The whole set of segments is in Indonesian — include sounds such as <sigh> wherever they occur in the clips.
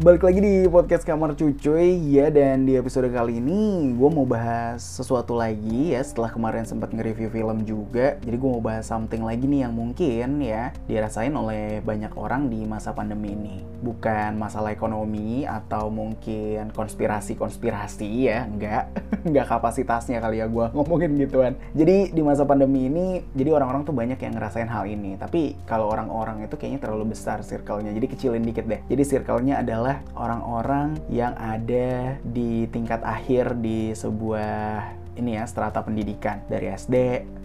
Balik lagi di podcast Kamar Cucuy ya dan di episode kali ini gue mau bahas sesuatu lagi ya setelah kemarin sempat nge-review film juga. Jadi gue mau bahas something lagi nih yang mungkin ya dirasain oleh banyak orang di masa pandemi ini. Bukan masalah ekonomi atau mungkin konspirasi-konspirasi ya enggak. <laughs> Enggak kapasitasnya kali ya gue ngomongin gituan. Jadi di masa pandemi ini jadi orang-orang tuh banyak yang ngerasain hal ini. Tapi kalau orang-orang itu kayaknya terlalu besar circle-nya. Jadi kecilin dikit deh. Jadi circle-nya adalah orang-orang yang ada di tingkat akhir di sebuah ini ya strata pendidikan dari SD,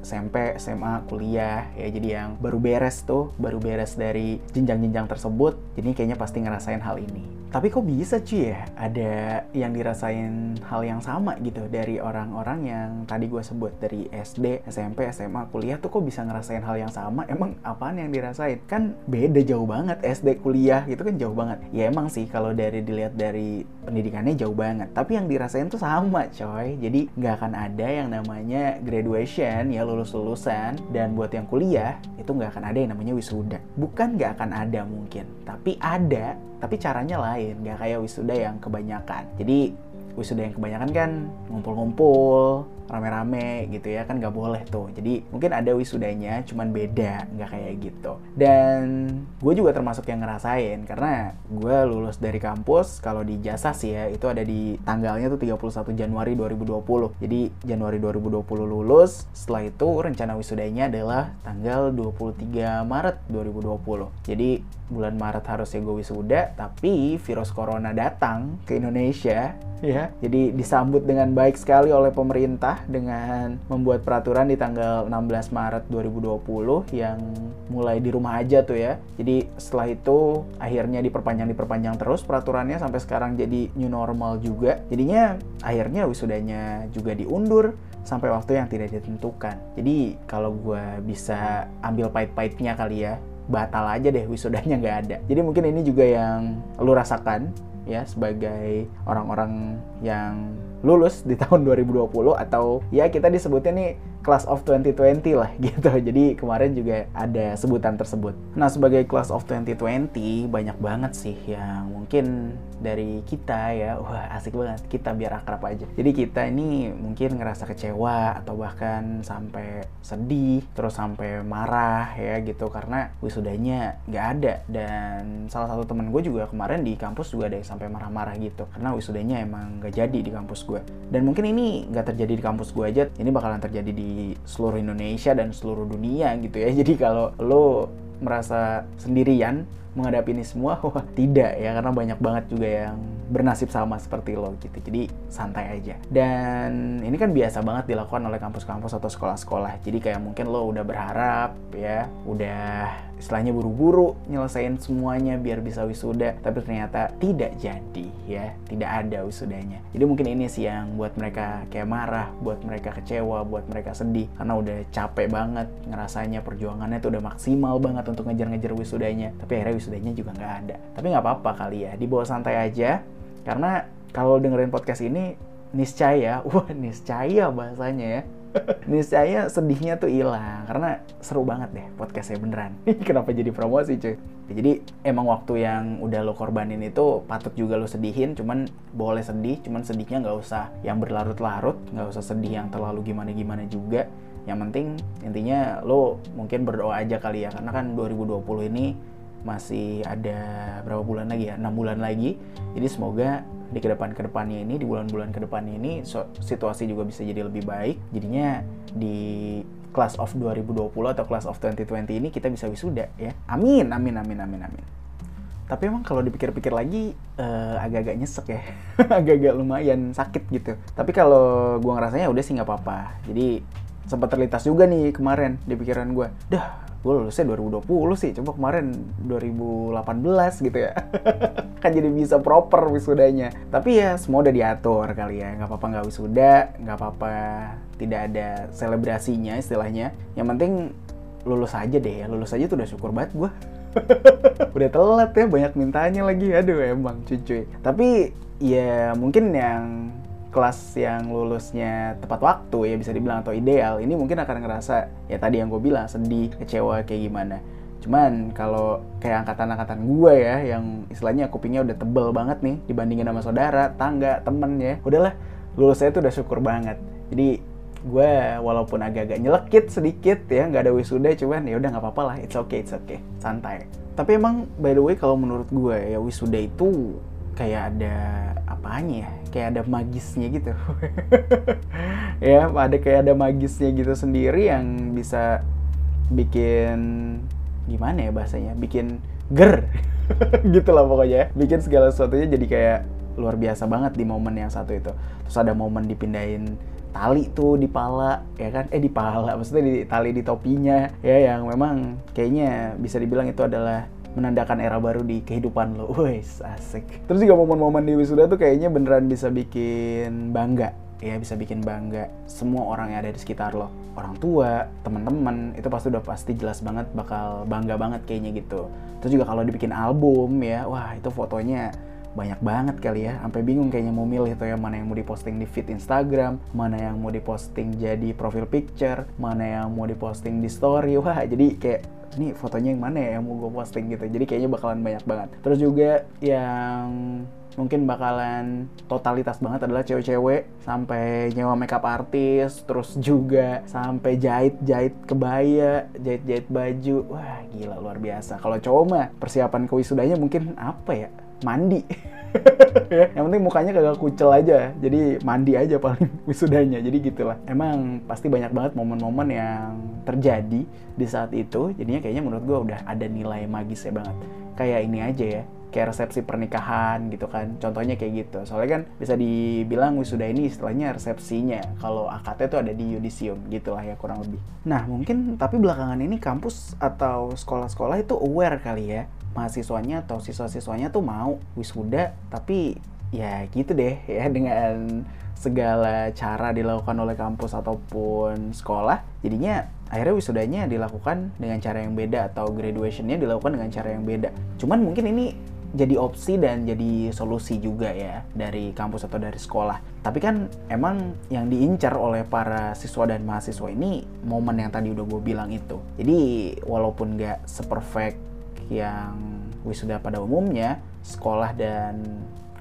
SMP, SMA, kuliah ya jadi yang baru beres tuh, baru beres dari jenjang-jenjang tersebut. Jadi kayaknya pasti ngerasain hal ini. Tapi kok bisa cuy ya ada yang dirasain hal yang sama gitu dari orang-orang yang tadi gue sebut dari SD, SMP, SMA, kuliah tuh kok bisa ngerasain hal yang sama? Emang apaan yang dirasain? Kan beda jauh banget SD, kuliah gitu kan jauh banget. Ya emang sih kalau dari dilihat dari pendidikannya jauh banget. Tapi yang dirasain tuh sama coy. Jadi nggak akan yang namanya graduation ya lulus-lulusan. Dan buat yang kuliah itu nggak akan ada yang namanya wisuda. Bukan nggak akan ada mungkin, tapi ada. Tapi caranya lain nggak kayak wisuda yang kebanyakan. Jadi wisuda yang kebanyakan kan ngumpul-ngumpul rame-rame gitu ya kan nggak boleh tuh. Jadi mungkin ada wisudanya cuman beda nggak kayak gitu. Dan gue juga termasuk yang ngerasain karena gue lulus dari kampus kalau di jasa sih ya itu ada di tanggalnya tuh 31 Januari 2020 jadi Januari 2020 lulus setelah itu rencana wisudanya adalah tanggal 23 Maret 2020 jadi bulan Maret harusnya gue wisuda tapi virus corona datang ke Indonesia ya jadi disambut dengan baik sekali oleh pemerintah dengan membuat peraturan di tanggal 16 Maret 2020 yang mulai di rumah aja tuh ya. Jadi setelah itu akhirnya diperpanjang diperpanjang terus peraturannya sampai sekarang jadi new normal juga. Jadinya akhirnya wisudanya juga diundur sampai waktu yang tidak ditentukan. Jadi kalau gue bisa ambil pahit-pahitnya kali ya batal aja deh wisudanya nggak ada. Jadi mungkin ini juga yang lu rasakan ya sebagai orang-orang yang lulus di tahun <laughs> 2020 atau ya kita disebutnya nih class of 2020 lah <laughs> gitu. Jadi kemarin juga ada sebutan tersebut. Nah, sebagai class of 2020 banyak banget sih yang mungkin dari kita ya, wah asik banget kita biar akrab aja. Jadi kita ini mungkin ngerasa kecewa atau bahkan sampai sedih, terus sampai marah ya gitu karena wisudanya nggak ada dan salah satu temen gue juga kemarin di kampus juga ada yang sampai marah-marah gitu karena wisudanya emang nggak jadi di kampus gue. Dan mungkin ini nggak terjadi di kampus gue aja, ini bakalan terjadi di seluruh Indonesia dan seluruh dunia gitu ya. <laughs> Jadi kalau lo merasa sendirian menghadapi ini semua, <laughs> wah tidak ya karena banyak banget juga yang bernasib sama seperti lo gitu. Jadi santai aja. Dan ini kan biasa banget dilakukan oleh kampus-kampus atau sekolah-sekolah. Jadi kayak mungkin lo udah berharap ya, udah istilahnya buru-buru nyelesain semuanya biar bisa wisuda tapi ternyata tidak jadi ya tidak ada wisudanya jadi mungkin ini sih yang buat mereka kayak marah buat mereka kecewa buat mereka sedih karena udah capek banget ngerasanya perjuangannya tuh udah maksimal banget untuk ngejar-ngejar wisudanya tapi akhirnya wisudanya juga nggak ada. Tapi nggak apa-apa kali ya dibawa santai aja. Karena kalau dengerin podcast ini niscaya <laughs> wah niscaya bahasanya ya. <laughs> Niscaya sedihnya tuh hilang karena seru banget deh podcastnya beneran. <laughs> Kenapa jadi promosi cuy? Jadi emang waktu yang udah lo korbanin itu patut juga lo sedihin cuman boleh sedih cuman sedihnya nggak usah yang berlarut-larut nggak usah sedih yang terlalu gimana-gimana juga. Yang penting intinya lo mungkin berdoa aja kali ya karena kan 2020 ini masih ada berapa bulan lagi ya? 6 bulan lagi. Jadi semoga di ke depan ke depannya ini di bulan-bulan ke depannya ini so, situasi juga bisa jadi lebih baik. Jadinya di class of 2020 atau class of 2020 ini kita bisa wisuda ya. Amin amin amin amin amin. Tapi emang kalau dipikir-pikir lagi uh, agak-agak nyesek ya. <laughs> Agak-agak lumayan sakit gitu. Tapi kalau gua ngerasanya udah sih nggak apa-apa. Jadi sempat terlintas juga nih kemarin di pikiran gue dah gue lulusnya 2020 sih coba kemarin 2018 gitu ya. <laughs> Kan jadi bisa proper wisudanya. Tapi ya semua udah diatur kali ya. Nggak apa-apa nggak wisuda nggak apa-apa tidak ada selebrasinya istilahnya. Yang penting lulus aja deh ya. Lulus aja tuh udah syukur banget gue <laughs> udah telat ya banyak mintanya lagi. Aduh emang cuy. Tapi ya mungkin yang kelas yang lulusnya tepat waktu ya bisa dibilang atau ideal ini mungkin akan ngerasa ya tadi yang gue bilang sedih kecewa kayak gimana Cuman kalau kayak angkatan-angkatan gue ya, yang istilahnya kupingnya udah tebel banget nih dibandingin sama saudara, tangga, temen ya. Udahlah, lulus saya tuh udah syukur banget. Jadi gue walaupun agak-agak nyelekit sedikit ya, nggak ada wisuda, cuman ya udah nggak apa-apa lah, it's okay, it's okay, santai. Tapi emang by the way kalau menurut gue ya wisuda itu kayak ada apanya ya kayak ada magisnya gitu. <laughs> Ya ada kayak ada magisnya gitu sendiri yang bisa bikin gimana ya bahasanya? Bikin ger <laughs> gitu lah pokoknya. Bikin segala sesuatunya jadi kayak luar biasa banget di momen yang satu itu. Terus ada momen dipindahin tali tuh di pala ya kan? Eh di pala maksudnya di tali di topinya ya yang memang kayaknya bisa dibilang itu adalah menandakan era baru di kehidupan lo. <laughs> Wes, asik. Terus juga momen-momen di wisuda tuh kayaknya beneran bisa bikin bangga. Ya, bisa bikin bangga semua orang yang ada di sekitar lo. Orang tua, teman-teman, itu pasti udah pasti jelas banget bakal bangga banget kayaknya gitu. Terus juga kalau dibikin album ya, wah itu fotonya banyak banget kali ya sampai bingung kayaknya mau milih tuh ya mana yang mau diposting di feed Instagram mana yang mau diposting jadi profil picture mana yang mau diposting di story wah jadi kayak ini fotonya yang mana ya yang mau gue posting gitu. Jadi kayaknya bakalan banyak banget. Terus juga yang mungkin bakalan totalitas banget adalah cewek-cewek sampai nyewa makeup artis terus juga sampai jahit-jahit kebaya jahit-jahit baju. Wah gila luar biasa. Kalau cowok mah persiapan kewisudanya mungkin apa ya? Mandi <laughs> <laughs> yang penting mukanya kagak kucel aja jadi mandi aja paling <laughs> wisudanya jadi gitulah. Emang pasti banyak banget momen-momen yang terjadi di saat itu jadinya kayaknya menurut gue udah ada nilai magisnya banget. Kayak ini aja ya kayak resepsi pernikahan gitu kan contohnya kayak gitu. Soalnya kan bisa dibilang wisuda ini istilahnya resepsinya kalau akad itu ada di yudisium gitulah ya kurang lebih. Nah mungkin tapi belakangan ini kampus atau sekolah-sekolah itu aware kali ya mahasiswanya atau siswa-siswanya tuh mau wisuda tapi ya gitu deh ya <laughs> dengan segala cara dilakukan oleh kampus ataupun sekolah jadinya akhirnya wisudanya dilakukan dengan cara yang beda atau graduationnya dilakukan dengan cara yang beda cuman mungkin ini jadi opsi dan jadi solusi juga ya dari kampus atau dari sekolah. Tapi kan emang yang diincar oleh para siswa dan mahasiswa ini momen yang tadi udah gue bilang itu. Jadi walaupun nggak seperfect yang wisuda pada umumnya, sekolah dan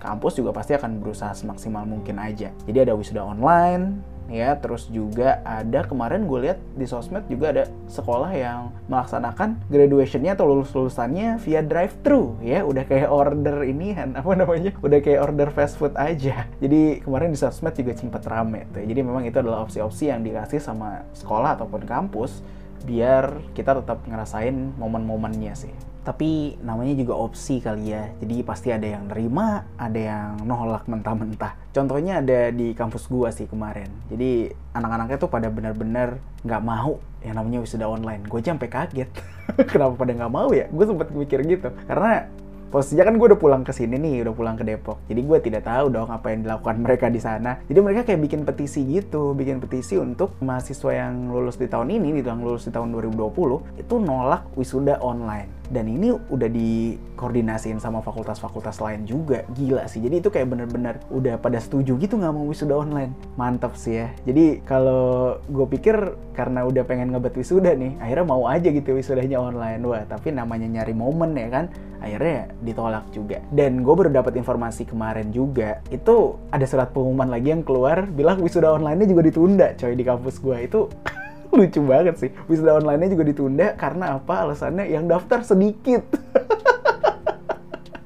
kampus juga pasti akan berusaha semaksimal mungkin aja. Jadi ada wisuda online, ya terus juga ada kemarin gue lihat di sosmed juga ada sekolah yang melaksanakan graduationnya atau lulus lulusannya via drive thru ya. Udah kayak order ini <laughs> apa namanya udah kayak order fast food aja. Jadi kemarin di sosmed juga sempat rame tuh. Jadi memang itu adalah opsi-opsi yang dikasih sama sekolah ataupun kampus biar kita tetap ngerasain momen-momennya sih tapi namanya juga opsi kali ya. Jadi pasti ada yang nerima ada yang nolak mentah-mentah. Contohnya ada di kampus gua sih kemarin. Jadi anak-anaknya tuh pada benar-benar nggak mau yang namanya wisuda online. Gue sampai kaget. <laughs> Kenapa pada nggak mau ya? Gue sempat mikir gitu. Karena posisinya kan gue udah pulang ke sini nih, udah pulang ke Depok. Jadi gue tidak tahu dong apa yang dilakukan mereka di sana. Jadi mereka kayak bikin petisi gitu, bikin petisi untuk mahasiswa yang lulus di tahun ini, di tahun lulus di tahun 2020, itu nolak wisuda online dan ini udah dikoordinasiin sama fakultas-fakultas lain juga. Gila sih. Jadi itu kayak bener-bener udah pada setuju gitu nggak mau wisuda online? Mantap sih ya. Jadi kalau gue pikir karena udah pengen ngebet wisuda nih akhirnya mau aja gitu wisudanya online. Wah tapi namanya nyari momen ya kan akhirnya ditolak juga. Dan gue baru dapat informasi kemarin juga itu ada surat pengumuman lagi yang keluar bilang wisuda online-nya juga ditunda coy di kampus gue itu <laughs> <laughs> lucu banget sih. Wisuda online-nya juga ditunda karena apa? Alasannya yang daftar sedikit. <laughs>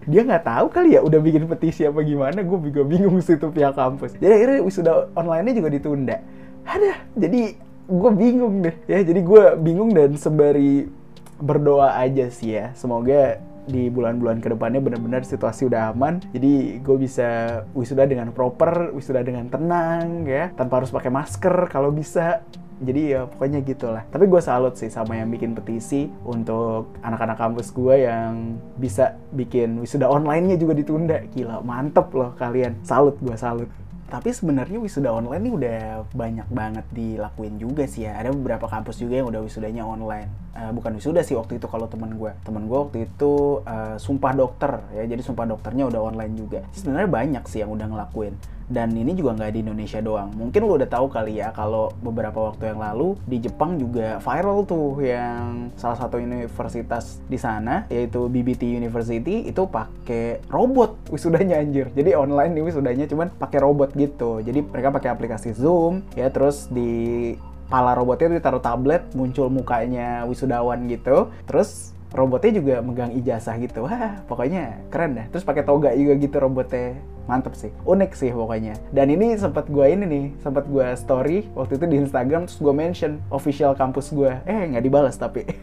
Dia nggak tahu kali ya udah bikin petisi apa gimana. Gue juga bingung sih itu pihak kampus. Jadi akhirnya wisuda online-nya juga ditunda. Ada jadi gue bingung deh. Ya jadi gue bingung dan sembari berdoa aja sih ya. Semoga di bulan-bulan ke depannya benar-benar situasi udah aman. Jadi gue bisa wisuda dengan proper wisuda dengan tenang ya. Tanpa harus pakai masker kalau bisa jadi ya pokoknya gitulah. Tapi gue salut sih sama yang bikin petisi untuk anak-anak kampus gue yang bisa bikin wisuda online-nya juga ditunda. Gila mantep loh kalian. Salut gue salut. Tapi sebenarnya wisuda online ini udah banyak banget dilakuin juga sih ya. Ada beberapa kampus juga yang udah wisudanya online. Uh, bukan wisuda sih waktu itu kalau temen gue temen gue waktu itu uh, sumpah dokter ya. Jadi sumpah dokternya udah online juga. Sebenarnya banyak sih yang udah ngelakuin dan ini juga nggak di Indonesia doang. Mungkin lo udah tahu kali ya kalau beberapa waktu yang lalu di Jepang juga viral tuh yang salah satu universitas di sana yaitu BBT University itu pakai robot wisudanya anjir. Jadi online nih wisudanya cuman pakai robot gitu. Jadi mereka pakai aplikasi Zoom ya terus di pala robotnya itu ditaruh tablet muncul mukanya wisudawan gitu terus robotnya juga megang ijazah gitu wah pokoknya keren deh terus pakai toga juga gitu robotnya mantep sih unik sih pokoknya. Dan ini sempat gue ini nih sempat gue story waktu itu di Instagram terus gue mention official kampus gue eh nggak dibalas tapi. <laughs>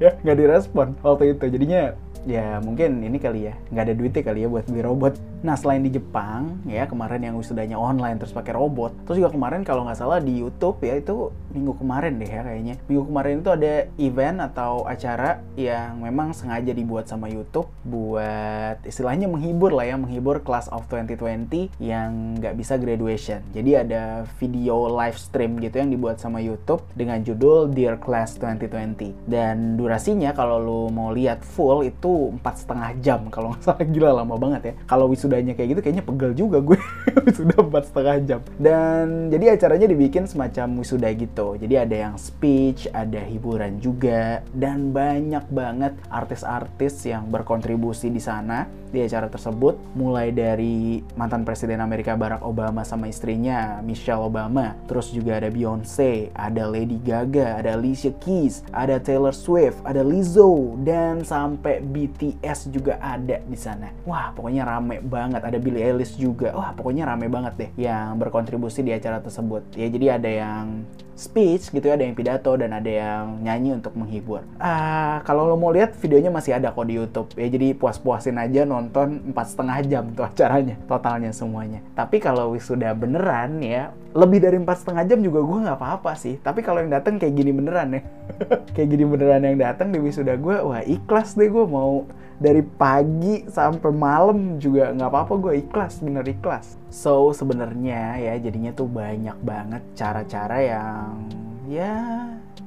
Ya nggak direspon waktu itu. Jadinya ya mungkin ini kali ya. Nggak ada duitnya kali ya buat beli robot. Nah selain di Jepang ya kemarin yang wisudanya online terus pakai robot terus juga kemarin kalau nggak salah di YouTube ya itu minggu kemarin deh ya kayaknya. Minggu kemarin itu ada event atau acara yang memang sengaja dibuat sama YouTube buat istilahnya menghibur lah ya menghibur class of 2020 yang nggak bisa graduation. Jadi ada video live stream gitu yang dibuat sama YouTube dengan judul Dear Class 2020 dan durasinya kalau lu mau lihat full itu empat setengah jam kalau nggak salah. Gila lama banget ya. Kalau wisudanya kayak gitu kayaknya pegel juga gue. <laughs> Wisuda empat setengah jam. Dan jadi acaranya dibikin semacam wisuda gitu. Jadi ada yang speech ada hiburan juga dan banyak banget artis-artis yang berkontribusi di sana di acara tersebut. Mulai dari mantan presiden Amerika Barack Obama sama istrinya Michelle Obama. Terus juga ada Beyonce ada Lady Gaga ada Alicia Keys ada Taylor Swift ada Lizzo dan sampai BTS juga ada di sana wah pokoknya rame banget ada Billie Eilish juga wah pokoknya rame banget deh yang berkontribusi di acara tersebut ya jadi ada yang speech gitu ya, ada yang pidato dan ada yang nyanyi untuk menghibur. Ah, kalau lo mau lihat videonya masih ada kok di YouTube ya, jadi puas-puasin aja nonton empat setengah jam tuh acaranya, totalnya semuanya. Tapi kalau wisuda beneran ya, lebih dari empat setengah jam juga gue nggak apa-apa sih. Tapi kalau yang datang kayak gini beneran ya, <laughs> kayak gini beneran yang datang di wisuda gue, wah ikhlas deh gue mau dari pagi sampai malam juga nggak apa-apa gue ikhlas bener ikhlas. So sebenarnya ya jadinya tuh banyak banget cara-cara yang ya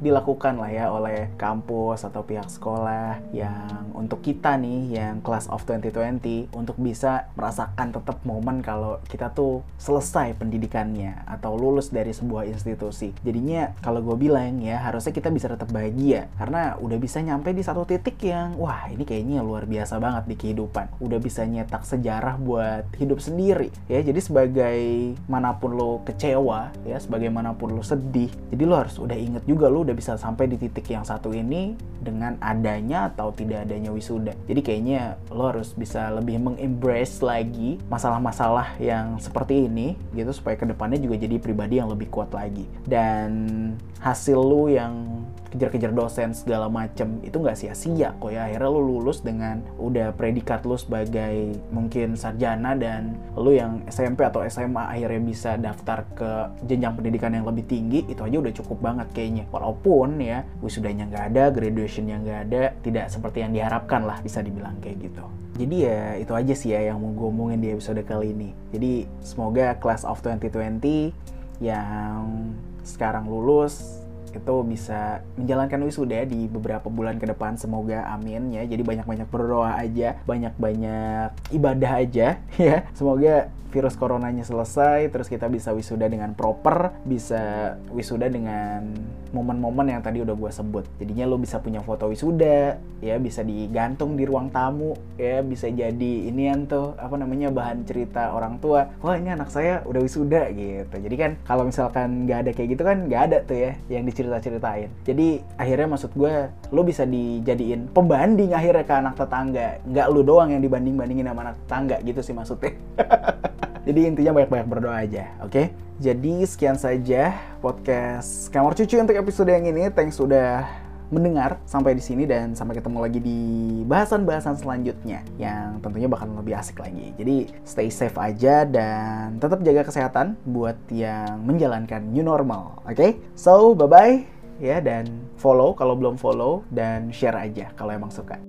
dilakukan lah ya oleh kampus atau pihak sekolah yang untuk kita nih yang class of 2020 untuk bisa merasakan tetap momen kalau kita tuh selesai pendidikannya atau lulus dari sebuah institusi. Jadinya kalau gue bilang ya harusnya kita bisa tetap bahagia karena udah bisa nyampe di satu titik yang wah ini kayaknya luar biasa banget di kehidupan. Udah bisa nyetak sejarah buat hidup sendiri ya. Jadi sebagai mana pun lo kecewa ya, sebagaimanapun lo sedih, jadi lo harus udah inget juga lo bisa sampai di titik yang satu ini dengan adanya atau tidak adanya wisuda. Jadi kayaknya lo harus bisa lebih mengembrace lagi masalah-masalah yang seperti ini gitu supaya ke depannya juga jadi pribadi yang lebih kuat lagi. Dan hasil lo yang kejar-kejar dosen segala macem itu nggak sia-sia kok ya akhirnya lu lulus dengan udah predikat lu sebagai mungkin sarjana dan lu yang SMP atau SMA akhirnya bisa daftar ke jenjang pendidikan yang lebih tinggi itu aja udah cukup banget kayaknya walaupun ya wisudanya nggak ada graduationnya nggak ada tidak seperti yang diharapkan lah bisa dibilang kayak gitu. Jadi ya itu aja sih ya yang mau gue omongin di episode kali ini. Jadi semoga class of 2020 yang sekarang lulus itu bisa menjalankan wisuda di beberapa bulan ke depan semoga amin ya. Jadi banyak-banyak berdoa aja banyak-banyak ibadah aja <laughs> ya. Semoga virus coronanya selesai terus kita bisa wisuda dengan proper bisa wisuda dengan momen-momen yang tadi udah gue sebut. Jadinya lo bisa punya foto wisuda ya bisa digantung di ruang tamu ya bisa jadi ini yang tuh apa namanya bahan cerita orang tua. Wah ini anak saya udah wisuda gitu. Jadi kan kalau misalkan nggak ada kayak gitu kan nggak ada tuh ya yang dicerita-ceritain jadi akhirnya maksud gue lo bisa dijadiin pembanding akhirnya ke anak tetangga nggak lo doang yang dibanding-bandingin sama anak tetangga gitu sih maksudnya <laughs> Jadi intinya banyak-banyak berdoa aja, oke? Okay? Jadi sekian saja podcast Kamar Cucu untuk episode yang ini. Thanks sudah mendengar sampai di sini dan sampai ketemu lagi di bahasan-bahasan selanjutnya yang tentunya bakal lebih asik lagi. Jadi stay safe aja dan tetap jaga kesehatan buat yang menjalankan new normal, oke? Okay? So, bye-bye ya dan follow kalau belum follow dan share aja kalau emang suka.